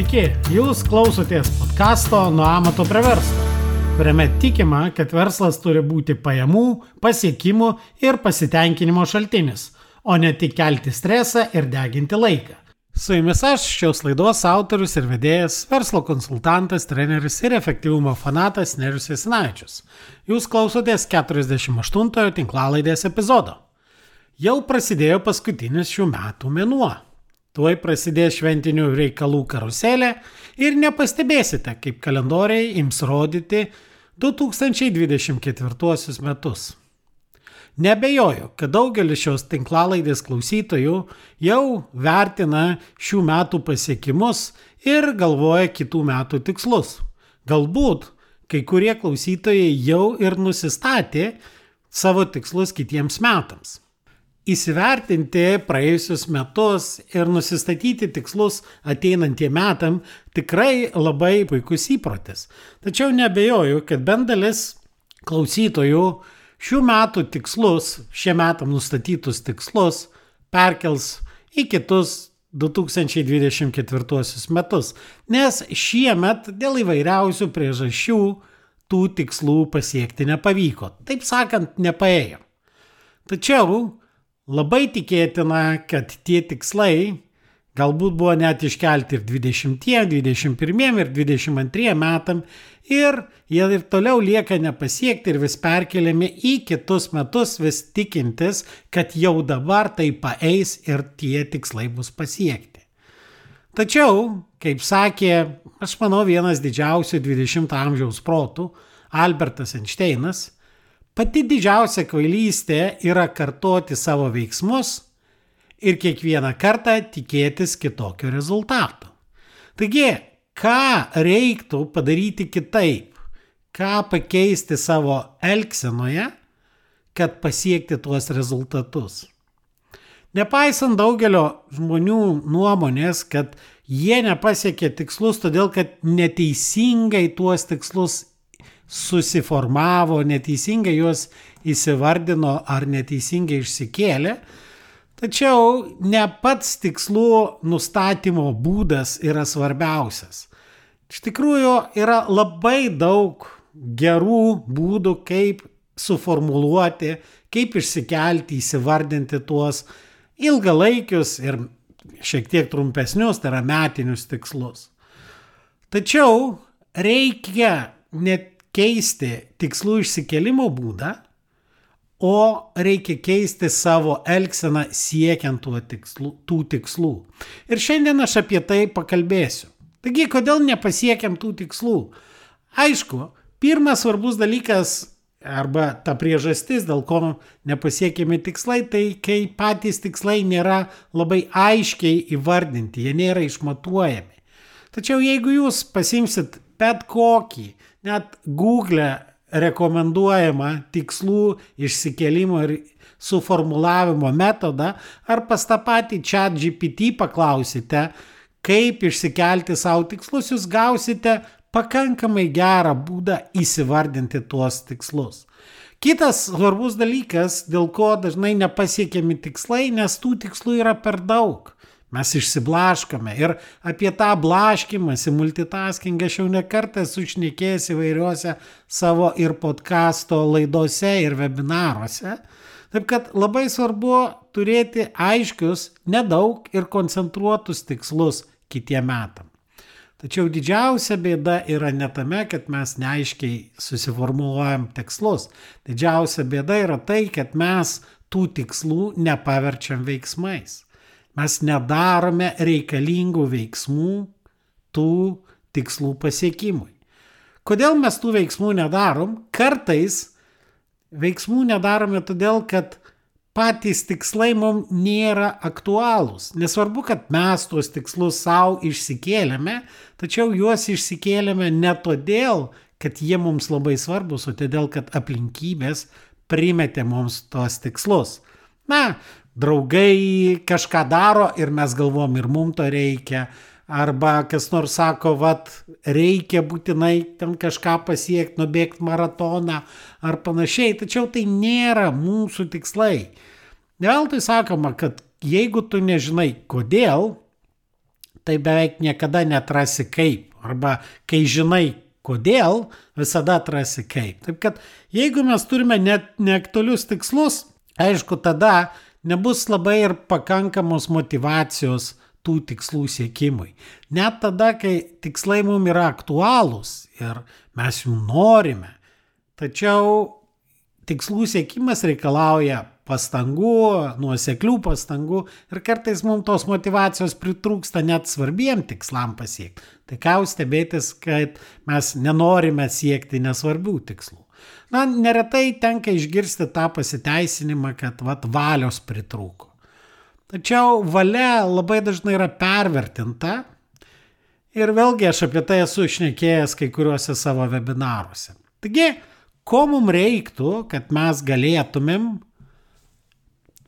Sveiki, jūs klausotės podkasto Nuo amato prie verslo, kuriame tikima, kad verslas turi būti pajamų, pasiekimų ir pasitenkinimo šaltinis, o ne tik kelti stresą ir deginti laiką. Su jumis aš, šios laidos autorius ir vedėjas, verslo konsultantas, treneris ir efektyvumo fanatas Nerius Jasinavičius. Jūs klausotės 48-ojo tinklalaidės epizodo. Jau prasidėjo paskutinis šių metų mėnuo. Tuoj prasidės šventinių reikalų karuselė ir nepastebėsite, kaip kalendoriai ims rodyti 2024 metus. Nebejoju, kad daugelis šios tinklalaidės klausytojų jau vertina šių metų pasiekimus ir galvoja kitų metų tikslus. Galbūt kai kurie klausytojai jau ir nusistatė savo tikslus kitiems metams. Įsivertinti praėjusius metus ir nusistatyti tikslus ateinantiem metam tikrai labai puikus įprotis. Tačiau nebejoju, kad bent dalis klausytojų šių metų tikslus, šie metam nustatytus tikslus perkels į kitus 2024 metus, nes šiemet dėl įvairiausių priežasčių tų tikslų pasiekti nepavyko. Taip sakant, nepaėjo. Tačiau Labai tikėtina, kad tie tikslai galbūt buvo net iškelti ir 20, 21 ir 22 metam ir jie ir toliau lieka nepasiekti ir vis perkeliami į kitus metus, vis tikintis, kad jau dabar tai paeis ir tie tikslai bus pasiekti. Tačiau, kaip sakė, aš manau, vienas didžiausių 20 amžiaus protų, Albertas Einšteinas, Pati didžiausia kvailystė yra kartoti savo veiksmus ir kiekvieną kartą tikėtis kitokio rezultato. Taigi, ką reiktų padaryti kitaip, ką pakeisti savo elgsenoje, kad pasiekti tuos rezultatus. Nepaisant daugelio žmonių nuomonės, kad jie nepasiekė tikslus, todėl kad neteisingai tuos tikslus susiformavo, neteisingai juos įsivardino ar neteisingai išsikėlė. Tačiau ne pats tikslų nustatymo būdas yra svarbiausias. Iš tikrųjų yra labai daug gerų būdų, kaip suformuluoti, kaip išsikelti, įsivardinti tuos ilgalaikius ir šiek tiek trumpesnius, tai yra metinius tikslus. Tačiau reikia net keisti tikslų išsikelimo būdą, o reikia keisti savo elgseną siekiant tikslų, tų tikslų. Ir šiandien aš apie tai pakalbėsiu. Taigi, kodėl nepasiekiam tų tikslų? Aišku, pirmas svarbus dalykas arba ta priežastis, dėl ko nepasiekiami tikslai, tai kai patys tikslai nėra labai aiškiai įvardinti, jie nėra išmatuojami. Tačiau jeigu jūs pasimsit bet kokį net Google rekomenduojama tikslų išsikelimo ir suformulavimo metodą, ar pas tą patį chat GPT paklausite, kaip išsikelti savo tikslus, jūs gausite pakankamai gerą būdą įsivardinti tuos tikslus. Kitas svarbus dalykas, dėl ko dažnai nepasiekiami tikslai, nes tų tikslų yra per daug. Mes išsiblaškome ir apie tą blaškimąsi, multitaskingą aš jau nekartą esu šnekėjęs įvairiuose savo ir podkasto laidose ir webinaruose. Taip kad labai svarbu turėti aiškius, nedaug ir koncentruotus tikslus kitiem metam. Tačiau didžiausia bėda yra ne tame, kad mes neaiškiai susiformuoluojam tikslus. Didžiausia bėda yra tai, kad mes tų tikslų nepaverčiam veiksmais. Mes nedarome reikalingų veiksmų tų tikslų pasiekimui. Kodėl mes tų veiksmų nedarom? Kartais veiksmų nedarome todėl, kad patys tikslai mums nėra aktualūs. Nesvarbu, kad mes tuos tikslus savo išsikėlėme, tačiau juos išsikėlėme ne todėl, kad jie mums labai svarbus, o todėl, kad aplinkybės primetė mums tuos tikslus. Na, draugai kažką daro ir mes galvom ir mums to reikia. Arba kas nors sako, vad, reikia būtinai ten kažką pasiekti, nubėgti maratoną ar panašiai, tačiau tai nėra mūsų tikslai. Vėl tai sakoma, kad jeigu tu nežinai kodėl, tai beveik niekada netrasi kaip. Arba kai žinai kodėl, visada atrasi kaip. Taip kad jeigu mes turime net neaktualius tikslus, aišku, tada nebus labai ir pakankamos motivacijos tų tikslų siekimui. Net tada, kai tikslai mums yra aktualūs ir mes jų norime, tačiau tikslų siekimas reikalauja pastangų, nuoseklių pastangų ir kartais mums tos motivacijos pritrūksta net svarbiem tikslam pasiekti. Tai ką jūs stebėtis, kad mes nenorime siekti nesvarbių tikslų. Na, neretai tenka išgirsti tą pasiteisinimą, kad vat valios pritrūko. Tačiau valia labai dažnai yra pervertinta ir vėlgi aš apie tai esu išnekėjęs kai kuriuose savo webinaruose. Taigi, ko mums reiktų, kad mes galėtumėm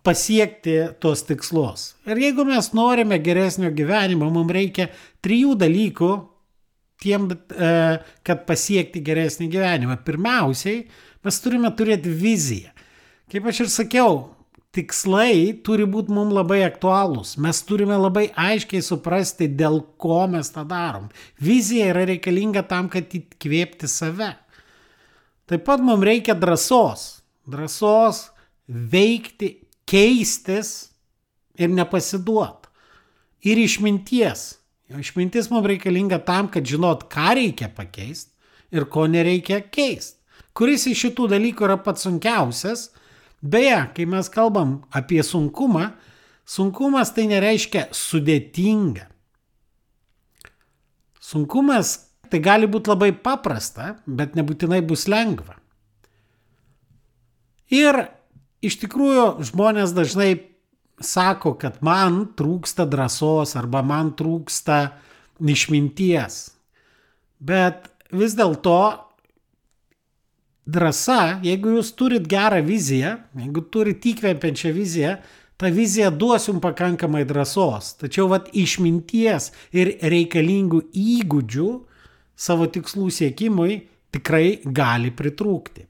pasiekti tos tikslus. Ir jeigu mes norime geresnio gyvenimo, mums reikia trijų dalykų, tiem, e, kad pasiekti geresnį gyvenimą. Pirmiausiai, mes turime turėti viziją. Kaip aš ir sakiau, tikslai turi būti mums labai aktualūs. Mes turime labai aiškiai suprasti, dėl ko mes tą darom. Vizija yra reikalinga tam, kad įkvėpti save. Taip pat mums reikia drąsos. Drąsos veikti keistis ir nepasiduot. Ir išminties. Išmintis mums reikalinga tam, kad žinot, ką reikia pakeisti ir ko nereikia keisti. Kuris iš šitų dalykų yra pats sunkiausias. Beje, kai mes kalbam apie sunkumą, sunkumas tai nereiškia sudėtinga. Sunkumas tai gali būti labai paprasta, bet nebūtinai bus lengva. Ir iš tikrųjų žmonės dažnai sako, kad man trūksta drąsos arba man trūksta išminties. Bet vis dėlto drąsa, jeigu jūs turit gerą viziją, jeigu turit įkvepiančią viziją, ta vizija duos jums pakankamai drąsos. Tačiau vat išminties ir reikalingų įgūdžių savo tikslų siekimui tikrai gali pritrūkti.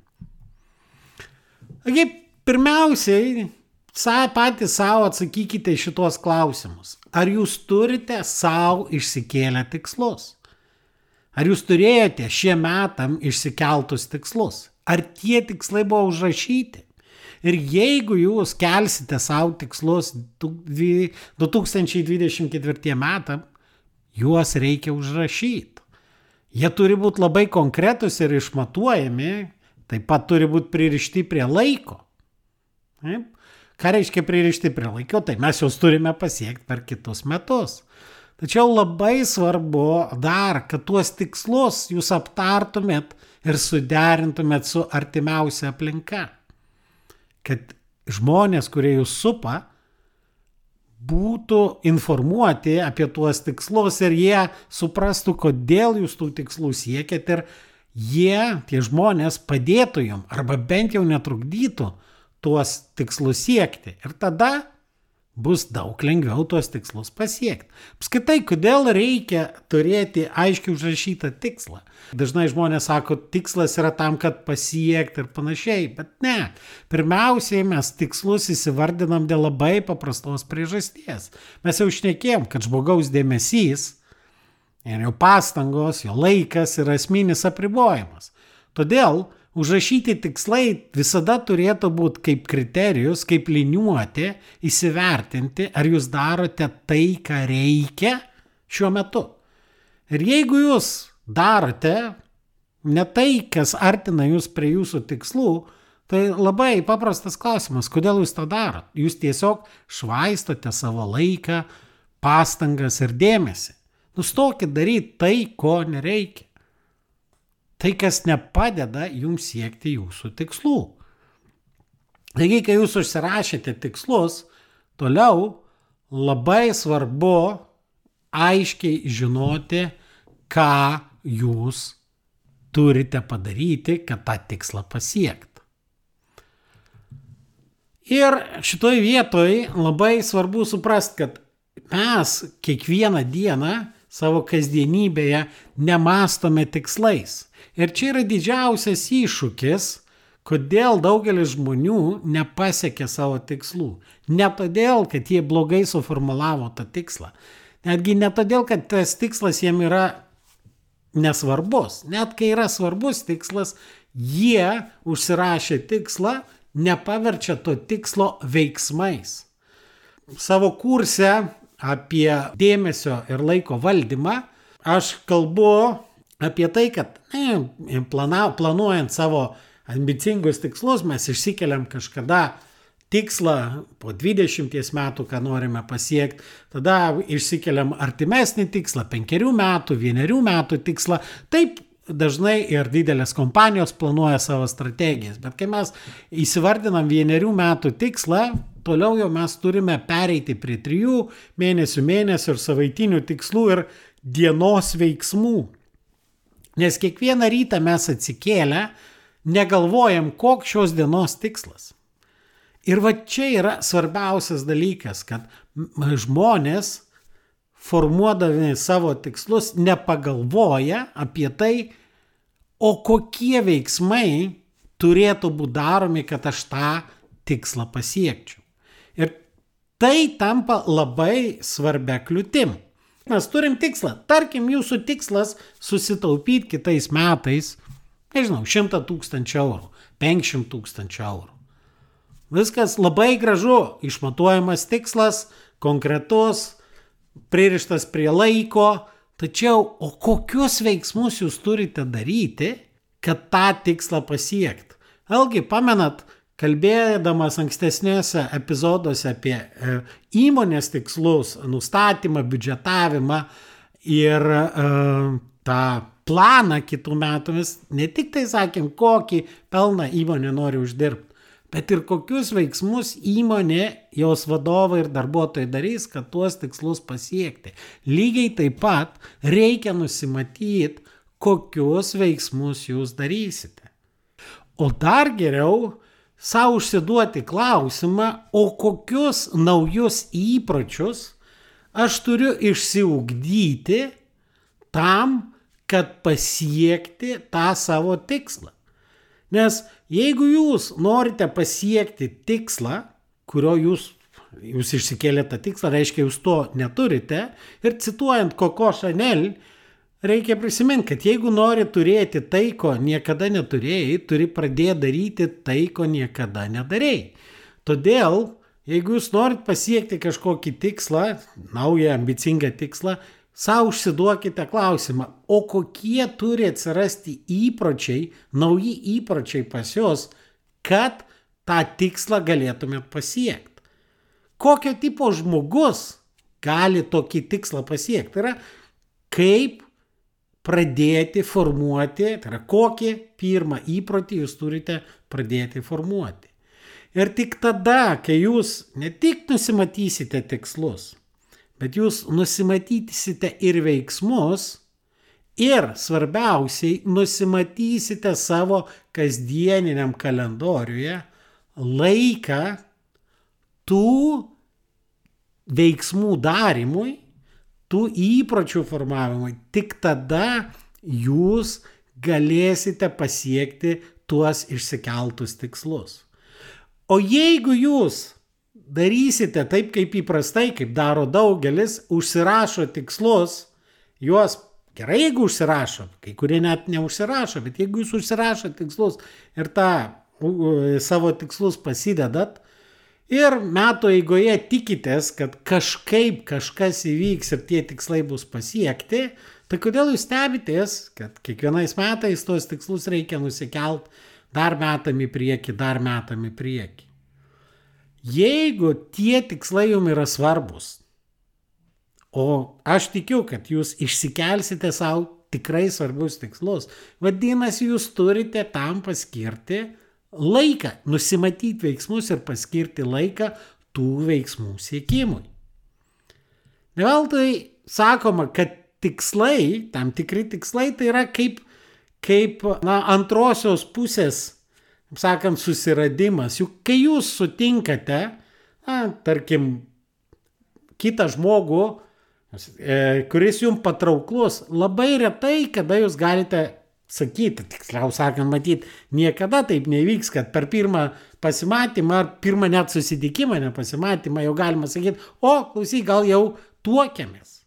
Taigi Pirmiausiai, sa, patys savo atsakykite šitos klausimus. Ar jūs turite savo išsikėlę tikslus? Ar jūs turėjote šie metam išsikeltus tikslus? Ar tie tikslai buvo užrašyti? Ir jeigu jūs kelsite savo tikslus 2024 metam, juos reikia užrašyti. Jie turi būti labai konkretus ir išmatuojami, taip pat turi būti pririšti prie laiko. Taip? Ką reiškia pririšti prie laikio? Tai mes juos turime pasiekti per kitus metus. Tačiau labai svarbu dar, kad tuos tikslus jūs aptartumėt ir suderintumėt su artimiausia aplinka. Kad žmonės, kurie jūs supa, būtų informuoti apie tuos tikslus ir jie suprastų, kodėl jūs tų tikslų siekėt ir jie, tie žmonės, padėtų jums arba bent jau netrukdytų tuos tikslus siekti. Ir tada bus daug lengviau tuos tikslus pasiekti. Apskaitai, kodėl reikia turėti aiškiai užrašytą tikslą? Dažnai žmonės sako, tikslas yra tam, kad pasiekti ir panašiai, bet ne. Pirmiausiai mes tikslus įsivardinam dėl labai paprastos priežasties. Mes jau išnekėjom, kad žmogaus dėmesys ir jo pastangos, jo laikas yra esminis apribojimas. Todėl Užrašyti tikslai visada turėtų būti kaip kriterijus, kaip liniuoti, įsivertinti, ar jūs darote tai, ką reikia šiuo metu. Ir jeigu jūs darote ne tai, kas artina jūs prie jūsų tikslų, tai labai paprastas klausimas, kodėl jūs tą darot. Jūs tiesiog švaistote savo laiką, pastangas ir dėmesį. Nustokit daryti tai, ko nereikia tai, kas nepadeda jums siekti jūsų tikslų. Taigi, kai jūs užsirašėte tikslus, toliau labai svarbu aiškiai žinoti, ką jūs turite padaryti, kad tą tikslą pasiekti. Ir šitoj vietoj labai svarbu suprasti, kad mes kiekvieną dieną savo kasdienybėje nemastome tikslais. Ir čia yra didžiausias iššūkis, kodėl daugelis žmonių nepasiekė savo tikslų. Ne todėl, kad jie blogai suformulavo tą tikslą. Netgi ne todėl, kad tas tikslas jiem yra nesvarbus. Net kai yra svarbus tikslas, jie užsirašė tikslą, nepaverčia to tikslo veiksmais. Savo kurse apie dėmesio ir laiko valdymą aš kalbu apie tai, kad ne, plana, planuojant savo ambicingus tikslus mes išsikeliam kažkada tikslą po 20 metų, ką norime pasiekti, tada išsikeliam artimesnį tikslą, penkerių metų, vienerių metų tikslą. Taip dažnai ir didelės kompanijos planuoja savo strategijas, bet kai mes įsivardinam vienerių metų tikslą, toliau jau mes turime pereiti prie trijų mėnesių, mėnesių ir savaitinių tikslų ir dienos veiksmų. Nes kiekvieną rytą mes atsikėlę, negalvojam, koks šios dienos tikslas. Ir va čia yra svarbiausias dalykas, kad žmonės formuodami savo tikslus nepagalvoja apie tai, o kokie veiksmai turėtų būti daromi, kad aš tą tikslą pasiekčiau. Ir tai tampa labai svarbia kliūtim. Mes turim tikslą. Tarkim, jūsų tikslas susitaupyti kitais metais, nežinau, 100 tūkstančių eurų, 500 tūkstančių eurų. Viskas labai gražu, išmatuojamas tikslas, konkretus, pririštas prie laiko, tačiau o kokius veiksmus jūs turite daryti, kad tą tikslą pasiekti? Vėlgi, pamenat, kalbėdamas ankstesnėse epizoduose apie e, įmonės tikslus, nustatymą, biudžetavimą ir e, tą planą kitų metų, mes ne tik tai sakėm, kokį pelną įmonė nori uždirbti, bet ir kokius veiksmus įmonė, jos vadovai ir darbuotojai darys, kad tuos tikslus pasiekti. Lygiai taip pat reikia nusimatyti, kokius veiksmus jūs darysite. O dar geriau savo užsiduoti klausimą, o kokius naujus įpročius aš turiu išsiugdyti tam, kad pasiekti tą savo tikslą. Nes jeigu jūs norite pasiekti tikslą, kurio jūs, jūs išsikėlėte tikslą, reiškia, jūs to neturite, ir cituojant Koko Chanel, reikia prisiminti, kad jeigu nori turėti tai, ko niekada neturėjai, turi pradėti daryti tai, ko niekada nedarėjai. Todėl, jeigu jūs norit pasiekti kažkokį tikslą, naują ambicingą tikslą, Sau užsiduokite klausimą, o kokie turi atsirasti įpročiai, nauji įpročiai pas jūs, kad tą tikslą galėtumėt pasiekti. Kokio tipo žmogus gali tokį tikslą pasiekti? Tai yra, kaip pradėti formuoti, tai yra, kokį pirmą įprotį jūs turite pradėti formuoti. Ir tik tada, kai jūs ne tik nusimatysite tikslus, bet jūs nusimatysite ir veiksmus, ir svarbiausiai nusimatysite savo kasdieniniam kalendoriuje laiką tų veiksmų darimui, tų įpročių formavimui. Tik tada jūs galėsite pasiekti tuos išsikeltus tikslus. O jeigu jūs darysite taip, kaip įprastai, kaip daro daugelis, užsirašo tikslus, juos gerai, jeigu užsirašo, kai kurie net neužsirašo, bet jeigu jūs užsirašo tikslus ir tą savo tikslus pasidedat ir metų eigoje tikitės, kad kažkaip kažkas įvyks ir tie tikslai bus pasiekti, tai kodėl jūs stebitės, kad kiekvienais metais tuos tikslus reikia nusikelt dar metam į priekį, dar metam į priekį. Jeigu tie tikslai jums yra svarbus, o aš tikiu, kad jūs išsikelsite savo tikrai svarbius tikslus, vadinasi, jūs turite tam paskirti laiką, nusimatyti veiksmus ir paskirti laiką tų veiksmų siekimui. Neveltui sakoma, kad tikslai, tam tikri tikslai, tai yra kaip, kaip na, antrosios pusės sakant, susiradimas. Juk kai jūs sutinkate, na, tarkim, kitą žmogų, e, kuris jums patrauklus, labai retai, kada jūs galite sakyti, tiksliau sakant, matyti, niekada taip nevyks, kad per pirmą pasimatymą ar pirmą net susitikimą, ne pasimatymą, jau galima sakyti, o, klausyk, gal jau tuokiamės.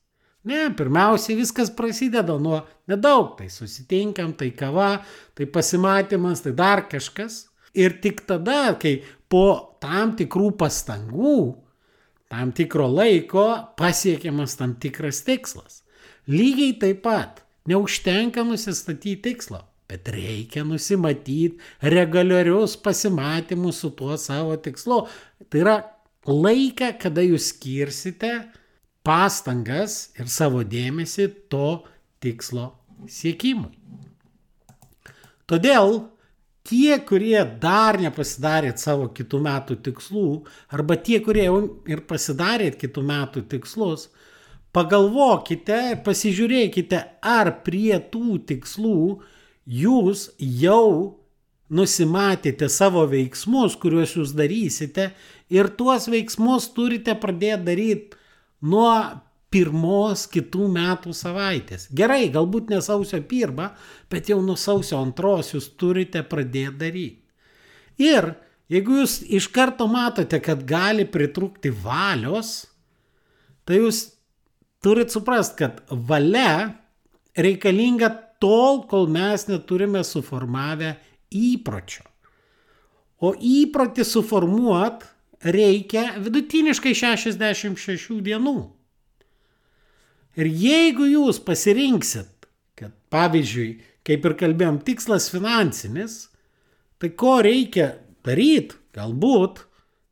Ne, pirmiausiai viskas prasideda nuo nedaug, tai susitinkam, tai kava, tai pasimatymas, tai dar kažkas. Ir tik tada, kai po tam tikrų pastangų, tam tikro laiko pasiekiamas tam tikras tikslas. Lygiai taip pat neužtenka nusistatyti tikslą, bet reikia nusimatyti reguliarius pasimatymus su tuo savo tikslu. Tai yra laiką, kada jūs skirsite pastangas ir savo dėmesį to tikslo siekimui. Todėl tie, kurie dar nepasidarėt savo kitų metų tikslų, arba tie, kurie jau ir pasidarėt kitų metų tikslus, pagalvokite pasižiūrėkite, ar prie tų tikslų jūs jau nusimatėte savo veiksmus, kuriuos jūs darysite ir tuos veiksmus turite pradėti daryti nuo pirmos kitų metų savaitės. Gerai, galbūt ne sausio pirmą, bet jau nuo sausio antros jūs turite pradėti daryti. Ir jeigu jūs iš karto matote, kad gali pritrūkti valios, tai jūs turit suprast, kad valia reikalinga tol, kol mes neturime suformavę įpročio. O įprotį suformuot reikia vidutiniškai 66 dienų. Ir jeigu jūs pasirinksit, kad pavyzdžiui, kaip ir kalbėjom, tikslas finansinis, tai ko reikia daryti? Galbūt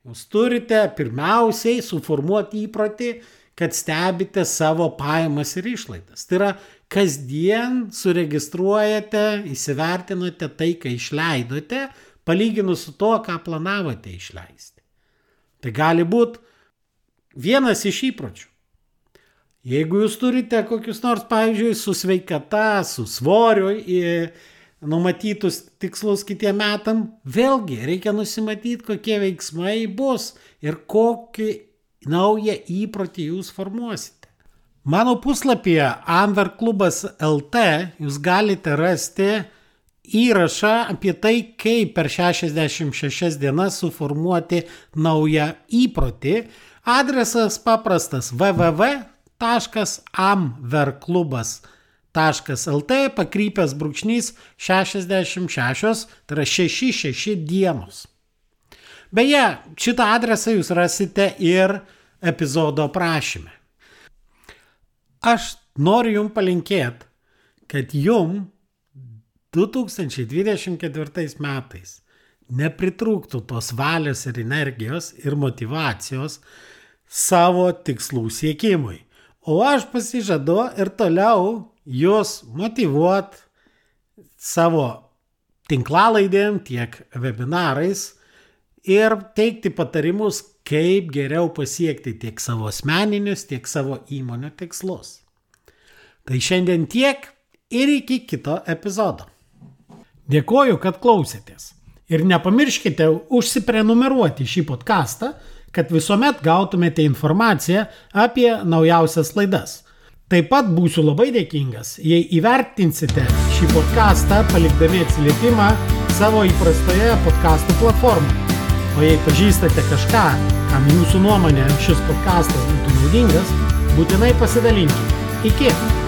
jūs turite pirmiausiai suformuoti įprotį, kad stebite savo pajamas ir išlaidas. Tai yra, kasdien suregistruojate, įsivertinate tai, ką išleidote, palyginus su to, ką planavote išleisti. Tai gali būti vienas iš įpročių. Jeigu jūs turite kokius nors, pavyzdžiui, su sveikata, su svoriu numatytus tikslus kitiem metam, vėlgi reikia nusimatyti, kokie veiksmai bus ir kokį naują įprotį jūs formuosite. Mano puslapyje Anverklubas LT jūs galite rasti įrašą apie tai, kaip per 66 dienas suformuoti naują įprotį. Adresas paprastas www.amverklubas.lt pakrypęs brūkšnys 66, tai yra 66 dienos. Beje, šitą adresą jūs rasite ir epizodo prašyme. Aš noriu jums palinkėti, kad jums 2024 metais nepritrūktų tos valios ir energijos ir motivacijos savo tikslų siekimui. O aš pasižadu ir toliau jūs motivuot savo tinklalaidėm, tiek webinarais ir teikti patarimus, kaip geriau pasiekti tiek savo asmeninius, tiek savo įmonių tikslus. Tai šiandien tiek ir iki kito epizodo. Dėkoju, kad klausėtės. Ir nepamirškite užsiprenumeruoti šį podcastą, kad visuomet gautumėte informaciją apie naujausias laidas. Taip pat būsiu labai dėkingas, jei įvertinsite šį podcastą palikdami atsiliepimą savo įprastoje podcastų platformoje. O jei pažįstate kažką, kam jūsų nuomonė šis podcastas būtų naudingas, būtinai pasidalinkite. Iki!